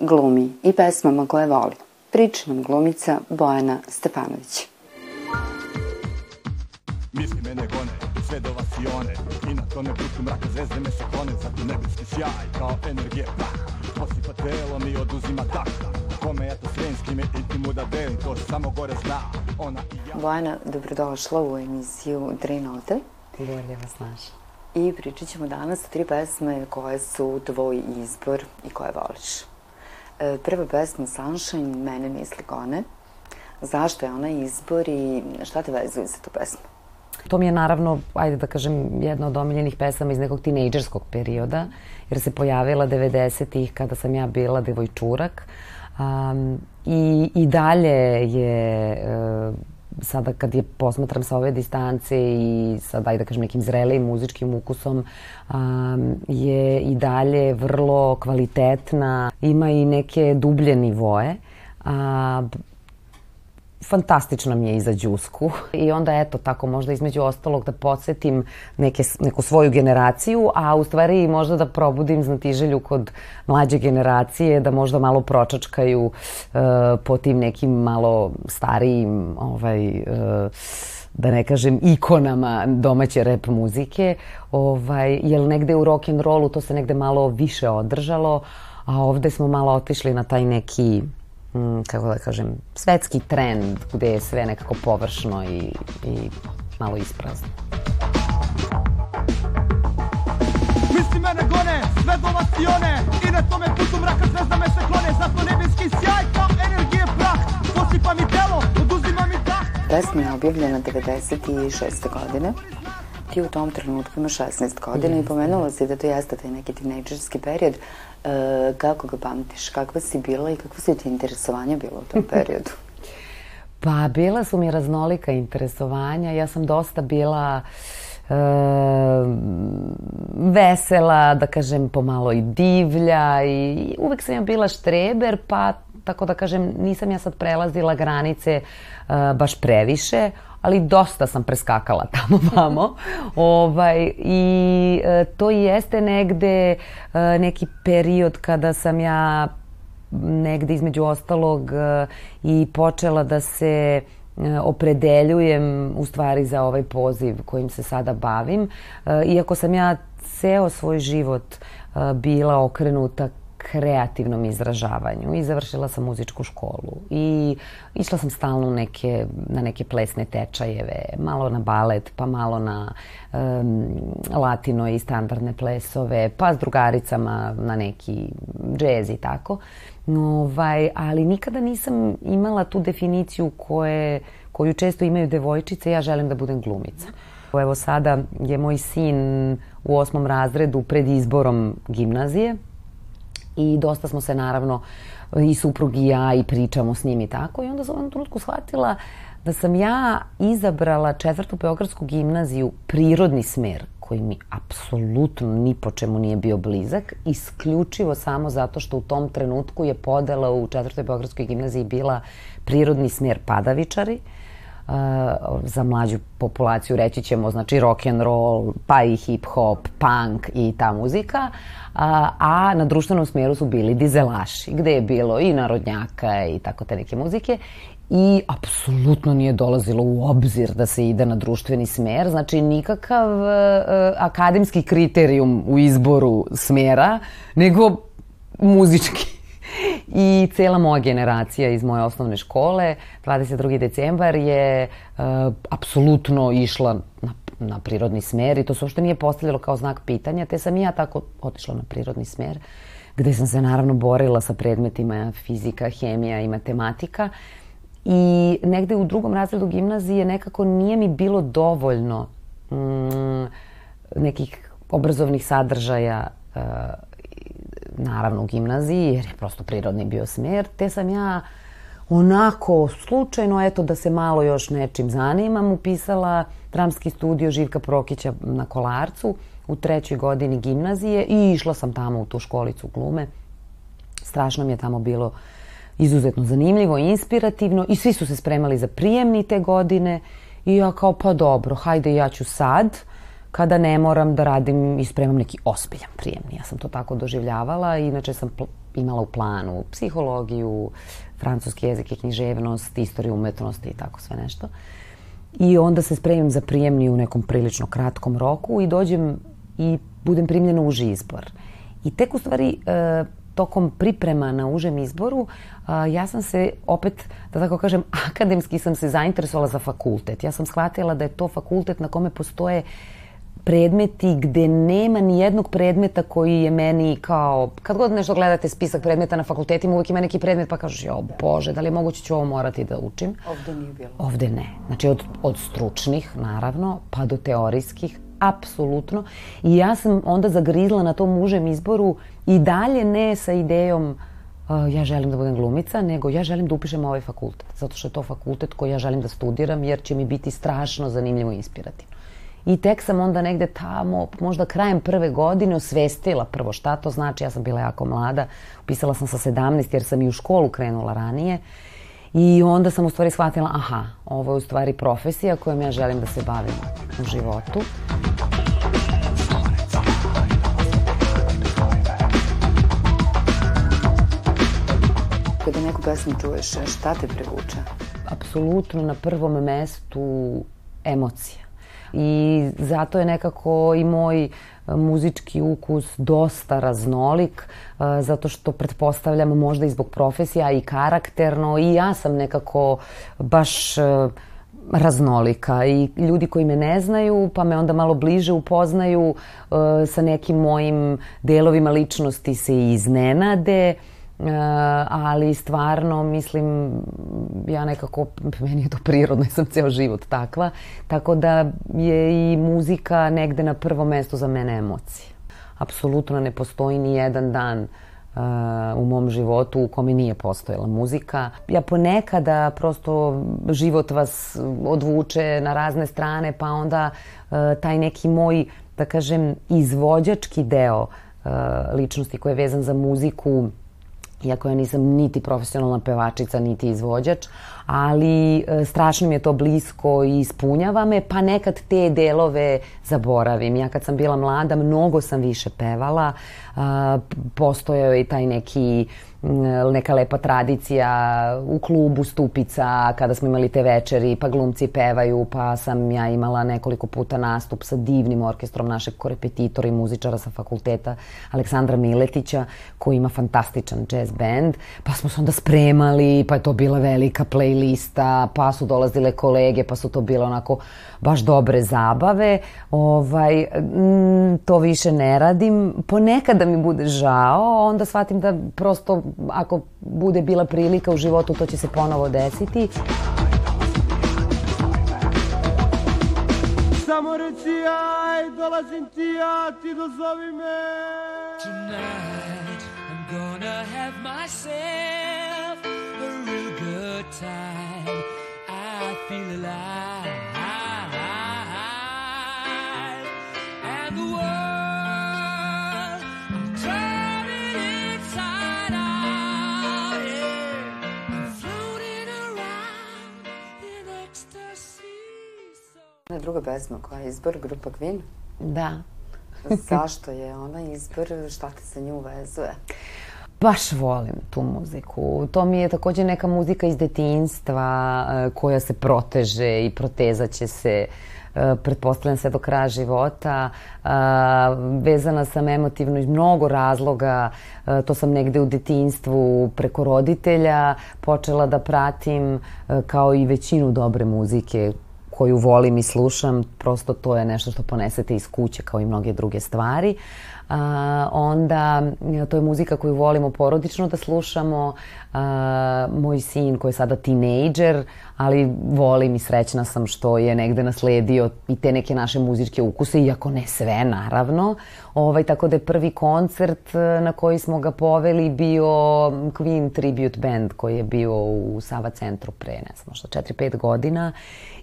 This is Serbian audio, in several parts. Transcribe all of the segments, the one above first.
glumi i pesmama koje voli. Priča nam glumica Bojana Stefanović. Misli mene gone, sve do vasione. I na tome putu mraka zvezde me se klone Zato nebeski sjaj. Kao energije prah Posipa telom i oduzima dah Kome ja to srenski me i mu da delim To samo gore zna. Ona i ja. Bojana, dobrodošla u emisiju Tri note Bolje vas naša I pričat ćemo danas o tri pesme koje su tvoj izbor i koje voliš. Prva pesma Sunshine, Mene misli gone. Zašto je ona izbor i šta te vezuje za tu pesmu? To mi je naravno, ajde da kažem, jedna od omiljenih pesama iz nekog tinejdžerskog perioda, jer se pojavila 90-ih kada sam ja bila devojčurak. Um, i, I dalje je uh, sada kad je posmatram sa ove distance i sa, daj da kažem, nekim zrelijim muzičkim ukusom, um, je i dalje vrlo kvalitetna, ima i neke dublje nivoe. A, fantastično mi je i za Đusku. I onda eto tako možda između ostalog da podsjetim neke, neku svoju generaciju, a u stvari možda da probudim znatiželju kod mlađe generacije, da možda malo pročačkaju uh, po tim nekim malo starijim ovaj, uh, da ne kažem ikonama domaće rap muzike, ovaj, jer negde u rock and rollu to se negde malo više održalo, a ovde smo malo otišli na taj neki mm, kako da kažem, svetski trend gde je sve nekako površno i, i malo isprazno. Misli mene gone, sve do vasione I na tome putu mraka zvezda me se klone Zato nebeski sjaj kao energije prah Posipa mi telo, oduzima mi dah Pesma je objavljena 96. godine ti u tom trenutku imaš 16 godina mm. i pomenula si da to jeste taj neki tinejdžerski period. E, kako ga pamtiš? Kakva si bila i kakva su ti interesovanja bila u tom periodu? pa, bila su mi raznolika interesovanja. Ja sam dosta bila e, vesela, da kažem, pomalo i divlja i uvek sam ja bila štreber, pa tako da kažem, nisam ja sad prelazila granice uh, baš previše, ali dosta sam preskakala tamo vamo. ovaj, I e, to jeste negde e, neki period kada sam ja negde između ostalog e, i počela da se e, opredeljujem u stvari za ovaj poziv kojim se sada bavim. E, iako sam ja ceo svoj život e, bila okrenuta kreativnom izražavanju i završila sam muzičku školu i išla sam stalno neke, na neke plesne tečajeve, malo na balet, pa malo na um, latino i standardne plesove, pa s drugaricama na neki džez i tako. Ovaj, ali nikada nisam imala tu definiciju koje, koju često imaju devojčice, ja želim da budem glumica. Evo sada je moj sin u osmom razredu pred izborom gimnazije, i dosta smo se naravno i suprug i ja i pričamo s njim i tako. I onda sam u jednom trenutku shvatila da sam ja izabrala četvrtu Beogradsku gimnaziju prirodni smer koji mi apsolutno ni po čemu nije bio blizak, isključivo samo zato što u tom trenutku je podela u četvrtoj Beogradskoj gimnaziji bila prirodni smer padavičari, uh, za mlađu populaciju reći ćemo znači rock and roll, pa i hip hop, punk i ta muzika, a, a na društvenom smjeru su bili dizelaši, gde je bilo i narodnjaka i tako te neke muzike. I apsolutno nije dolazilo u obzir da se ide na društveni smer, znači nikakav uh, akademski kriterijum u izboru smjera, nego muzički I cela moja generacija iz moje osnovne škole, 22. decembar, je uh, apsolutno išla na, na prirodni smer i to se uopšte nije postavljalo kao znak pitanja, te sam i ja tako otišla na prirodni smer, gde sam se naravno borila sa predmetima fizika, hemija i matematika. I negde u drugom razredu gimnazije nekako nije mi bilo dovoljno mm, nekih obrazovnih sadržaja uh, naravno u gimnaziji, jer je prosto prirodni bio smer, te sam ja onako slučajno, eto da se malo još nečim zanimam, upisala dramski studio Živka Prokića na Kolarcu u trećoj godini gimnazije i išla sam tamo u tu školicu glume. Strašno mi je tamo bilo izuzetno zanimljivo inspirativno i svi su se spremali za prijemni te godine i ja kao pa dobro, hajde ja ću sad kada ne moram da radim i spremam neki ospiljan prijemni. Ja sam to tako doživljavala, inače sam imala u planu psihologiju, francuski jezik i književnost, istoriju umetnosti i tako sve nešto. I onda se spremim za prijemni u nekom prilično kratkom roku i dođem i budem primljena u uži izbor. I tek u stvari e, tokom priprema na užem izboru ja sam se opet, da tako kažem, akademski sam se zainteresovala za fakultet. Ja sam shvatila da je to fakultet na kome postoje predmeti gde nema ni jednog predmeta koji je meni kao, kad god nešto gledate spisak predmeta na fakultetima, uvek ima neki predmet pa kažeš, jo bože, da li je moguće ću ovo morati da učim? Ovde nije bilo. Ovde ne. Znači od, od stručnih, naravno, pa do teorijskih, apsolutno. I ja sam onda zagrizla na tom užem izboru i dalje ne sa idejom uh, ja želim da budem glumica, nego ja želim da upišem ovaj fakultet. Zato što je to fakultet koji ja želim da studiram, jer će mi biti strašno zanimljivo i inspirativno. I tek sam onda negde tamo, možda krajem prve godine, osvestila prvo šta to znači. Ja sam bila jako mlada, upisala sam sa 17 jer sam i u školu krenula ranije. I onda sam u stvari shvatila, aha, ovo je u stvari profesija kojom ja želim da se bavim u životu. Kada neku pesmu čuješ, šta te privuče? Apsolutno na prvom mestu emocija. I zato je nekako i moj muzički ukus dosta raznolik, zato što pretpostavljam možda i zbog profesija i karakterno i ja sam nekako baš raznolika. I ljudi koji me ne znaju pa me onda malo bliže upoznaju sa nekim mojim delovima ličnosti se iznenade. E, ali stvarno mislim ja nekako meni je to prirodno ja sam ceo život takva tako da je i muzika negde na prvo mesto za mene emocije apsolutno ne postoji ni jedan dan uh, u mom životu u kome nije postojala muzika. Ja ponekada prosto život vas odvuče na razne strane, pa onda uh, taj neki moj, da kažem, izvođački deo uh, ličnosti koji je vezan za muziku iako ja nisam niti profesionalna pevačica, niti izvođač, ali e, strašno mi je to blisko i ispunjava me, pa nekad te delove zaboravim. Ja kad sam bila mlada, mnogo sam više pevala, postojao je i taj neki neka lepa tradicija u klubu Stupica kada smo imali te večeri pa glumci pevaju pa sam ja imala nekoliko puta nastup sa divnim orkestrom našeg korepetitora i muzičara sa fakulteta Aleksandra Miletića koji ima fantastičan jazz band pa smo se onda spremali pa je to bila velika playlista pa su dolazile kolege pa su to bile onako baš dobre zabave. Ovaj, to više ne radim. Ponekad da mi bude žao onda shvatim da prosto ako bude bila prilika u životu, to će se ponovo desiti. Samo reci aj, dolazim ti ja, ti dozovi me. Tonight I'm gonna have myself a real good time. I feel alive. Druga pesma koja je izbor grupa Queen? Da. Zašto je ona izbor? Šta te sa nju vezuje? Baš volim tu muziku. To mi je takođe neka muzika iz detinjstva e, koja se proteže i protezaće se e, pretpostavljam se do kraja života. E, vezana sam emotivno iz mnogo razloga. To sam negde u detinjstvu preko roditelja počela da pratim kao i većinu dobre muzike koju volim i slušam, prosto to je nešto što ponesete iz kuće kao i mnoge druge stvari. A, onda to je muzika koju volimo porodično da slušamo. A, moj sin koji je sada tinejdžer, ali volim i srećna sam što je negde nasledio i te neke naše muzičke ukuse, iako ne sve, naravno. Ovaj, tako da je prvi koncert e, na koji smo ga poveli bio Queen Tribute Band koji je bio u Sava centru pre, ne znam, možda 4-5 godina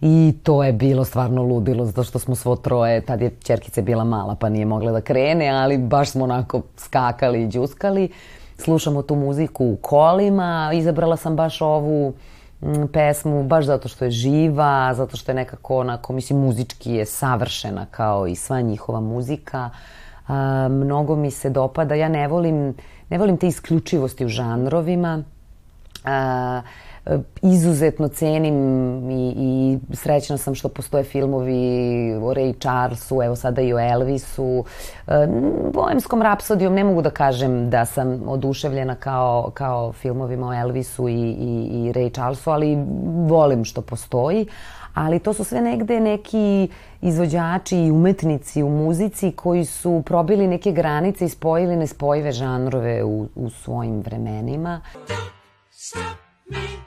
i to je bilo stvarno ludilo zato što smo svo troje, tad je čerkice bila mala pa nije mogla da krene, ali baš smo onako skakali i džuskali. Slušamo tu muziku u kolima, izabrala sam baš ovu pesmu baš zato što je živa, zato što je nekako onako, mislim, muzički je savršena kao i sva njihova muzika. A, mnogo mi se dopada, ja ne volim, ne volim te isključivosti u žanrovima. A, izuzetno cenim i, i srećna sam što postoje filmovi o Ray Charlesu, evo sada i o Elvisu. Bohemskom rapsodijom ne mogu da kažem da sam oduševljena kao, kao filmovima o Elvisu i, i, i Ray Charlesu, ali volim što postoji. Ali to su sve negde neki izvođači i umetnici u muzici koji su probili neke granice i spojili nespojive žanrove u, u svojim vremenima. Stop me.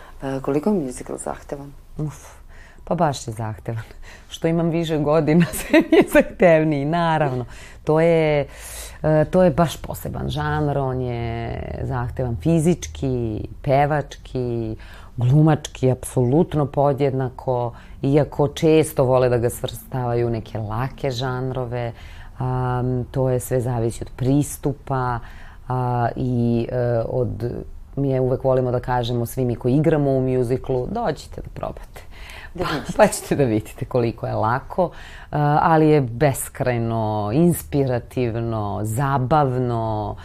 E, koliko je musical zahtevan? Uf, pa baš je zahtevan. Što imam više godina, sve mi je zahtevniji, naravno. To je, e, to je baš poseban žanr, on je zahtevan fizički, pevački, glumački, apsolutno podjednako, iako često vole da ga svrstavaju neke lake žanrove, um, to je sve zavisi od pristupa a, i uh, od mi je uvek volimo da kažemo svi mi koji igramo u mjuziklu, dođite da probate. Da vidite. Pa ćete da vidite koliko je lako, ali je beskrajno, inspirativno, zabavno,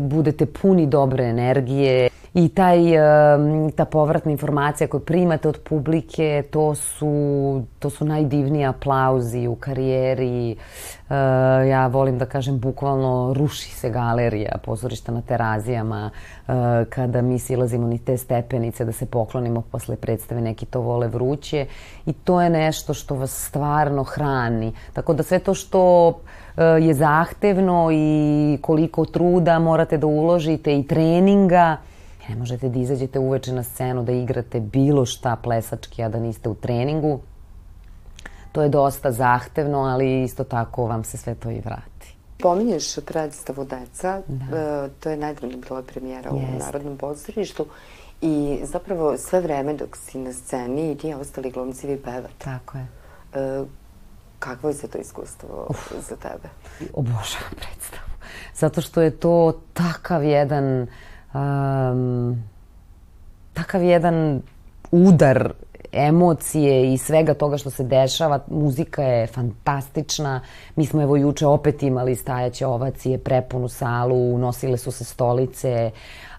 budete puni dobre energije i taj, ta povratna informacija koju primate od publike, to su, to su najdivniji aplauzi u karijeri. Eh, ja volim da kažem, bukvalno ruši se galerija pozorišta na terazijama eh, kada mi silazimo ni te stepenice da se poklonimo posle predstave neki to vole vruće i to je nešto što vas stvarno hrani. Tako da sve to što eh, je zahtevno i koliko truda morate da uložite i treninga, Ne možete da izađete uveče na scenu da igrate bilo šta plesački, a da niste u treningu. To je dosta zahtevno, ali isto tako vam se sve to i vrati. Pominješ predstavu Deca, da. E, to je nedavno bila premijera Jest. u Narodnom pozorištu i zapravo sve vreme dok si na sceni i ti ostali glumci vi pevate. Tako je. E, kakvo je se to iskustvo Uf. za tebe? Obožavam predstavu. Zato što je to takav jedan um, takav jedan udar emocije i svega toga što se dešava. Muzika je fantastična. Mi smo evo juče opet imali stajaće ovacije, prepunu salu, nosile su se stolice,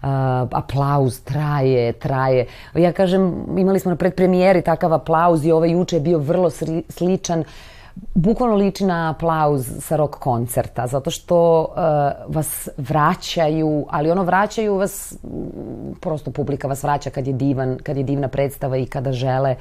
uh, aplauz traje, traje. Ja kažem, imali smo na predpremijeri takav aplauz i ovaj juče je bio vrlo sličan. Uh, bukvalno liči na aplauz sa rock koncerta, zato što uh, vas vraćaju, ali ono vraćaju vas, prosto publika vas vraća kad je divan, kad je divna predstava i kada žele,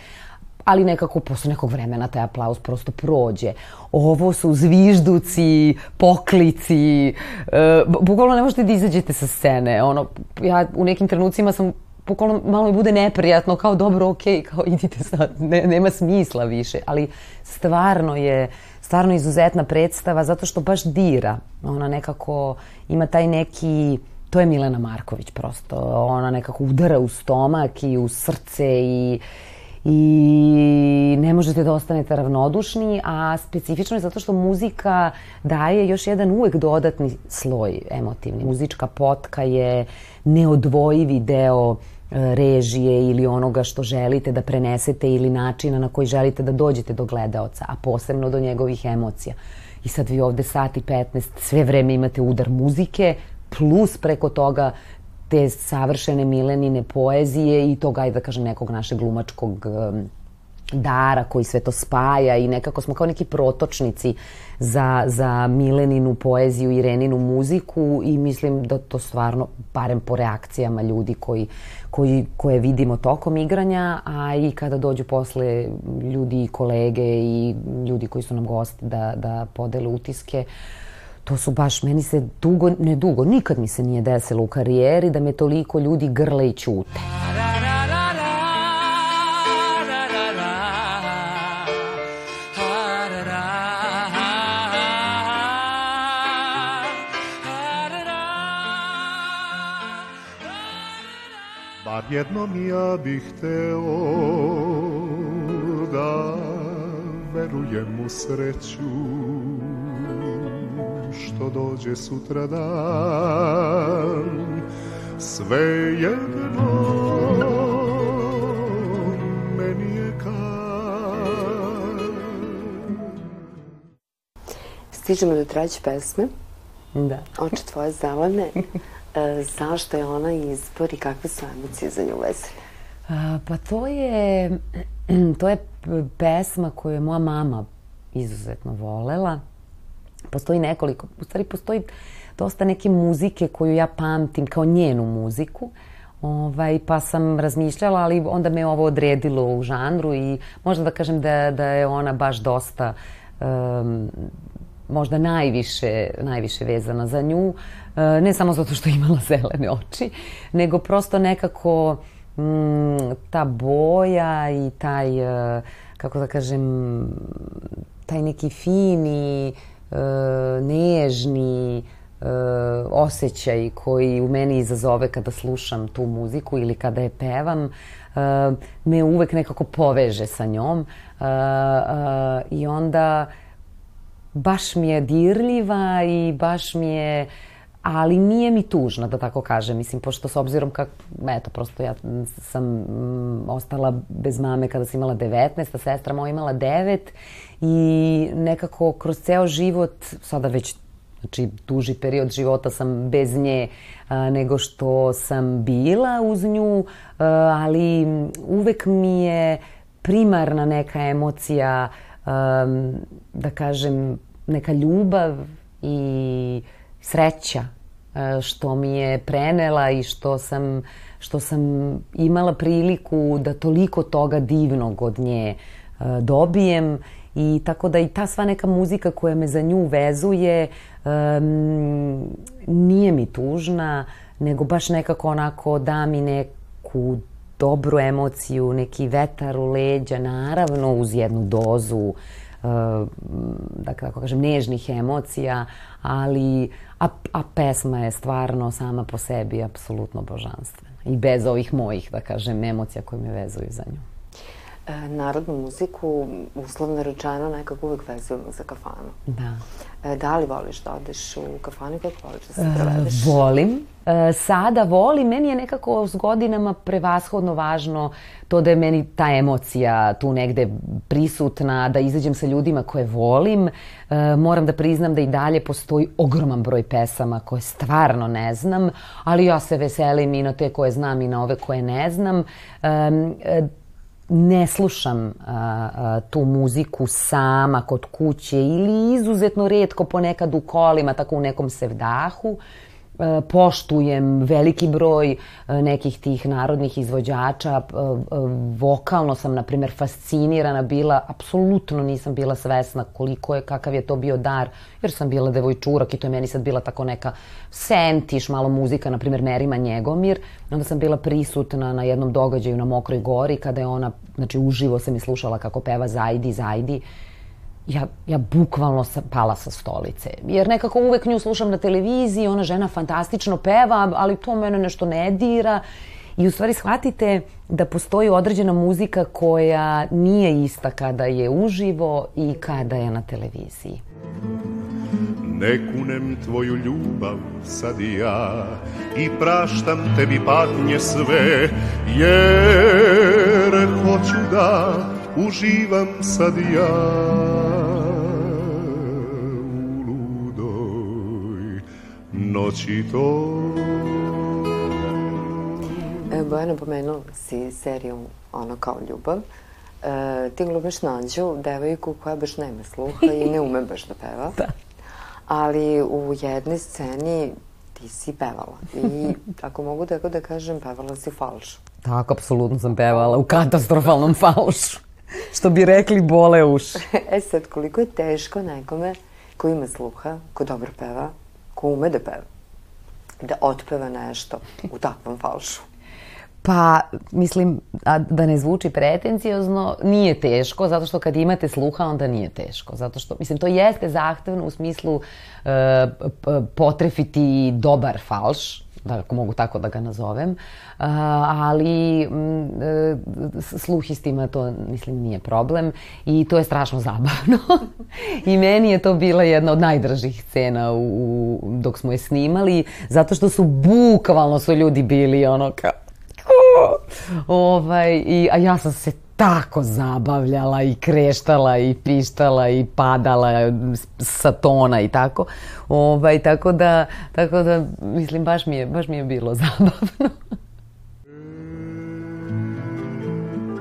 ali nekako posle nekog vremena taj aplauz prosto prođe. Ovo su zvižduci, poklici, uh, bukvalno ne možete da izađete sa scene. Ono, ja u nekim trenucima sam bukvalno malo mi bude neprijatno, kao dobro, ok, kao idite sad, ne, nema smisla više, ali stvarno je, stvarno izuzetna predstava zato što baš dira. Ona nekako ima taj neki, to je Milena Marković prosto, ona nekako udara u stomak i u srce i i ne možete da ostanete ravnodušni, a specifično je zato što muzika daje još jedan uvek dodatni sloj emotivni. Muzička potka je neodvojivi deo režije ili onoga što želite da prenesete ili načina na koji želite da dođete do gledaoca, a posebno do njegovih emocija. I sad vi ovde sati 15 sve vreme imate udar muzike, plus preko toga te savršene milenine poezije i toga, ajde da kažem, nekog našeg glumačkog dara koji sve to spaja i nekako smo kao neki protočnici za, za Mileninu poeziju i Reninu muziku i mislim da to stvarno, barem po reakcijama ljudi koji, koji, koje vidimo tokom igranja, a i kada dođu posle ljudi i kolege i ljudi koji su nam gosti da, da podele utiske, to su baš, meni se dugo, ne dugo, nikad mi se nije desilo u karijeri da me toliko ljudi grle i ćute. Da, da, da. Jednom ja bih hteo da verujem u sreću što dođe sutra dan sve jedno meni je kad Stižemo do treće pesme. Da. Oči tvoje zelene. E, zašto je ona izbor i kakve su emocije za nju vezane? Pa to je, to je pesma koju je moja mama izuzetno volela. Postoji nekoliko, u stvari postoji dosta neke muzike koju ja pamtim kao njenu muziku. Ovaj, pa sam razmišljala, ali onda me ovo odredilo u žanru i možda da kažem da, da je ona baš dosta um, možda najviše, najviše vezana za nju, e, ne samo zato što je imala zelene oči, nego prosto nekako mm, ta boja i taj, e, kako da kažem, taj neki fini, e, nežni osjećaj koji u meni izazove kada slušam tu muziku ili kada je pevam, me uvek nekako poveže sa njom. I onda baš mi je dirljiva i baš mi je ali nije mi tužna, da tako kažem. Mislim, pošto s obzirom kako, eto, prosto ja sam mm, ostala bez mame kada sam imala 19, a sestra moja imala 9 i nekako kroz ceo život, sada već znači duži period života sam bez nje a, nego što sam bila uz nju, a, ali uvek mi je primarna neka emocija um, da kažem, neka ljubav i sreća e, što mi je prenela i što sam, što sam imala priliku da toliko toga divnog od nje e, dobijem. I tako da i ta sva neka muzika koja me za nju vezuje um, nije mi tužna, nego baš nekako onako da mi neku dobru emociju, neki vetar u leđa, naravno uz jednu dozu uh, da kako kažem, nežnih emocija, ali a, a pesma je stvarno sama po sebi apsolutno božanstvena. I bez ovih mojih, da kažem, emocija koje me vezuju za nju. E, narodnu muziku, uslovno rečeno, nekako uvek vezujemo za kafanu. Da. E, da li voliš da odeš u kafanu i kako voliš da se prevedeš? E, volim. E, sada volim. Meni je nekako s godinama prevashodno važno to da je meni ta emocija tu negde prisutna, da izađem sa ljudima koje volim. E, moram da priznam da i dalje postoji ogroman broj pesama koje stvarno ne znam, ali ja se veselim i na te koje znam i na ove koje ne znam. E, ne slušam a, a, tu muziku sama kod kuće ili izuzetno redko ponekad u kolima, tako u nekom sevdahu. E, poštujem veliki broj e, nekih tih narodnih izvođača. E, vokalno sam, na primer, fascinirana bila, apsolutno nisam bila svesna koliko je, kakav je to bio dar, jer sam bila devojčurak i to je meni sad bila tako neka sentiš, malo muzika, na primer Merima Njegomir. Onda sam bila prisutna na jednom događaju na Mokroj gori, kada je ona, znači uživo sam i slušala kako peva Zajdi, Zajdi ja, ja bukvalno sam pala sa stolice. Jer nekako uvek nju slušam na televiziji, ona žena fantastično peva, ali to mene nešto ne dira. I u stvari shvatite da postoji određena muzika koja nije ista kada je uživo i kada je na televiziji. Ne kunem tvoju ljubav sad i ja I praštam tebi patnje sve Jer hoću da uživam sad ja noći to. E, Bojana, pomenula si seriju Ono kao ljubav. E, ti glumiš Nađu, devojku koja baš nema sluha i ne ume baš da peva. da. Ali u jednoj sceni ti si pevala. I ako mogu tako da kažem, pevala si falšu. Tako, apsolutno sam pevala u katastrofalnom falšu. Što bi rekli, bole uši. e sad, koliko je teško nekome ko ima sluha, ko dobro peva, ko ume da peva, da otpeva nešto u takvom falšu? Pa, mislim, a da ne zvuči pretencijozno, nije teško, zato što kad imate sluha, onda nije teško. Zato što, mislim, to jeste zahtevno u smislu e, potrefiti dobar falš, da, ako mogu tako da ga nazovem, ali uh, sluh istima to, mislim, nije problem i to je strašno zabavno. I meni je to bila jedna od najdražih scena u, dok smo je snimali, zato što su bukvalno su ljudi bili ono kao ovaj, i, a ja sam se tako zabavljala i kreštala i pištala i padala sa tona i tako. Ovaj, tako da, tako da, mislim, baš mi je, baš mi je bilo zabavno.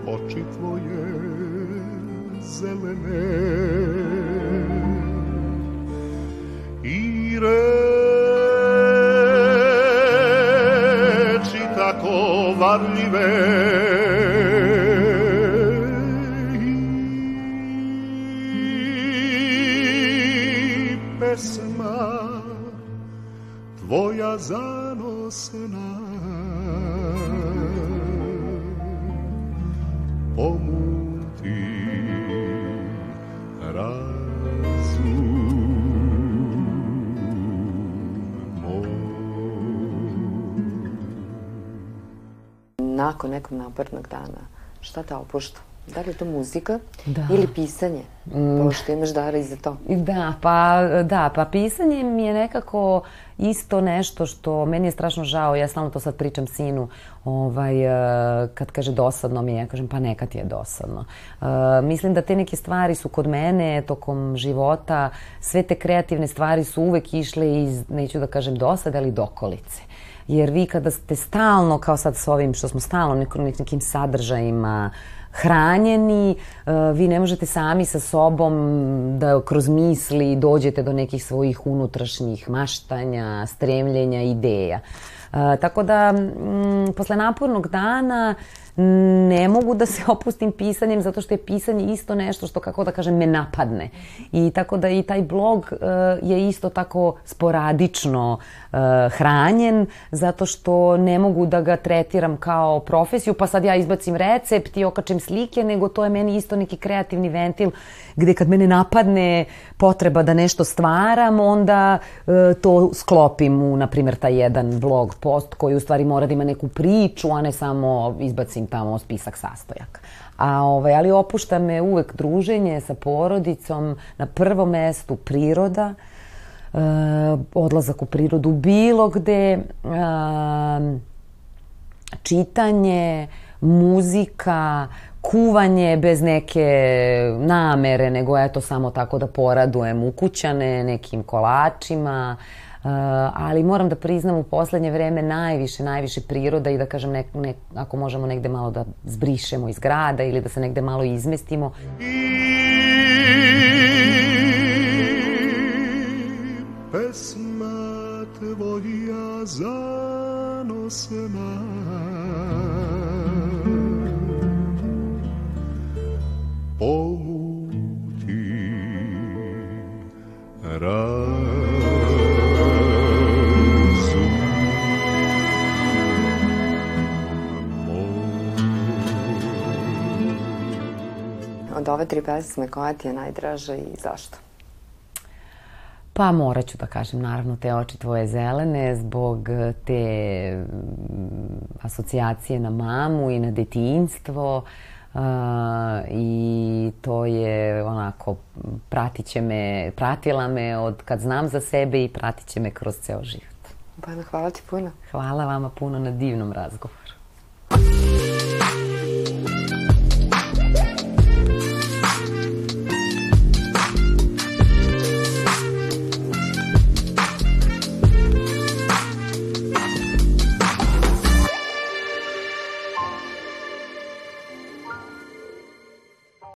Oči tvoje zelene i reči tako varljive Nakon nekog napornog dana, šta te opušta? Da li je to muzika da. ili pisanje? Mm. Pošto imaš dara i za to. Da, pa, da, pa pisanje mi je nekako isto nešto što meni je strašno žao, ja stalno to sad pričam sinu, ovaj, eh, kad kaže dosadno mi je, ja kažem pa neka ti je dosadno. Uh, mislim da te neke stvari su kod mene tokom života, sve te kreativne stvari su uvek išle iz, neću da kažem dosad, ali dokolice. Jer vi kada ste stalno, kao sad s ovim što smo stalno nekim, nekim sadržajima, hranjeni, e, vi ne možete sami sa sobom da kroz misli dođete do nekih svojih unutrašnjih maštanja, stremljenja, ideja. E, tako da, m, posle napornog dana, ne mogu da se opustim pisanjem zato što je pisanje isto nešto što, kako da kažem, me napadne. I tako da i taj blog uh, je isto tako sporadično uh, hranjen zato što ne mogu da ga tretiram kao profesiju pa sad ja izbacim recept i okačem slike, nego to je meni isto neki kreativni ventil gde kad mene napadne potreba da nešto stvaram, onda uh, to sklopim u, na primjer, taj jedan blog post koji u stvari mora da ima neku priču, a ne samo izbacim im tamo spisak sastojaka. A, ovaj, ali opušta me uvek druženje sa porodicom, na prvom mestu priroda, e, odlazak u prirodu bilo gde, e, čitanje, muzika, kuvanje bez neke namere, nego eto samo tako da poradujem ukućane nekim kolačima, Uh, ali moram da priznam u poslednje vreme najviše, najviše priroda i da kažem ne, ne, ako možemo negde malo da zbrišemo iz grada ili da se negde malo izmestimo. I pesma tvoja zanosna pomuti rad od ove tri pesme koja ti je najdraža i zašto? Pa morat ću da kažem, naravno, te oči tvoje zelene zbog te mm, asocijacije na mamu i na detinjstvo uh, i to je onako, pratit će me, pratila me od kad znam za sebe i pratit će me kroz ceo život. Bojana, hvala ti puno. Hvala vama puno na divnom razgovoru.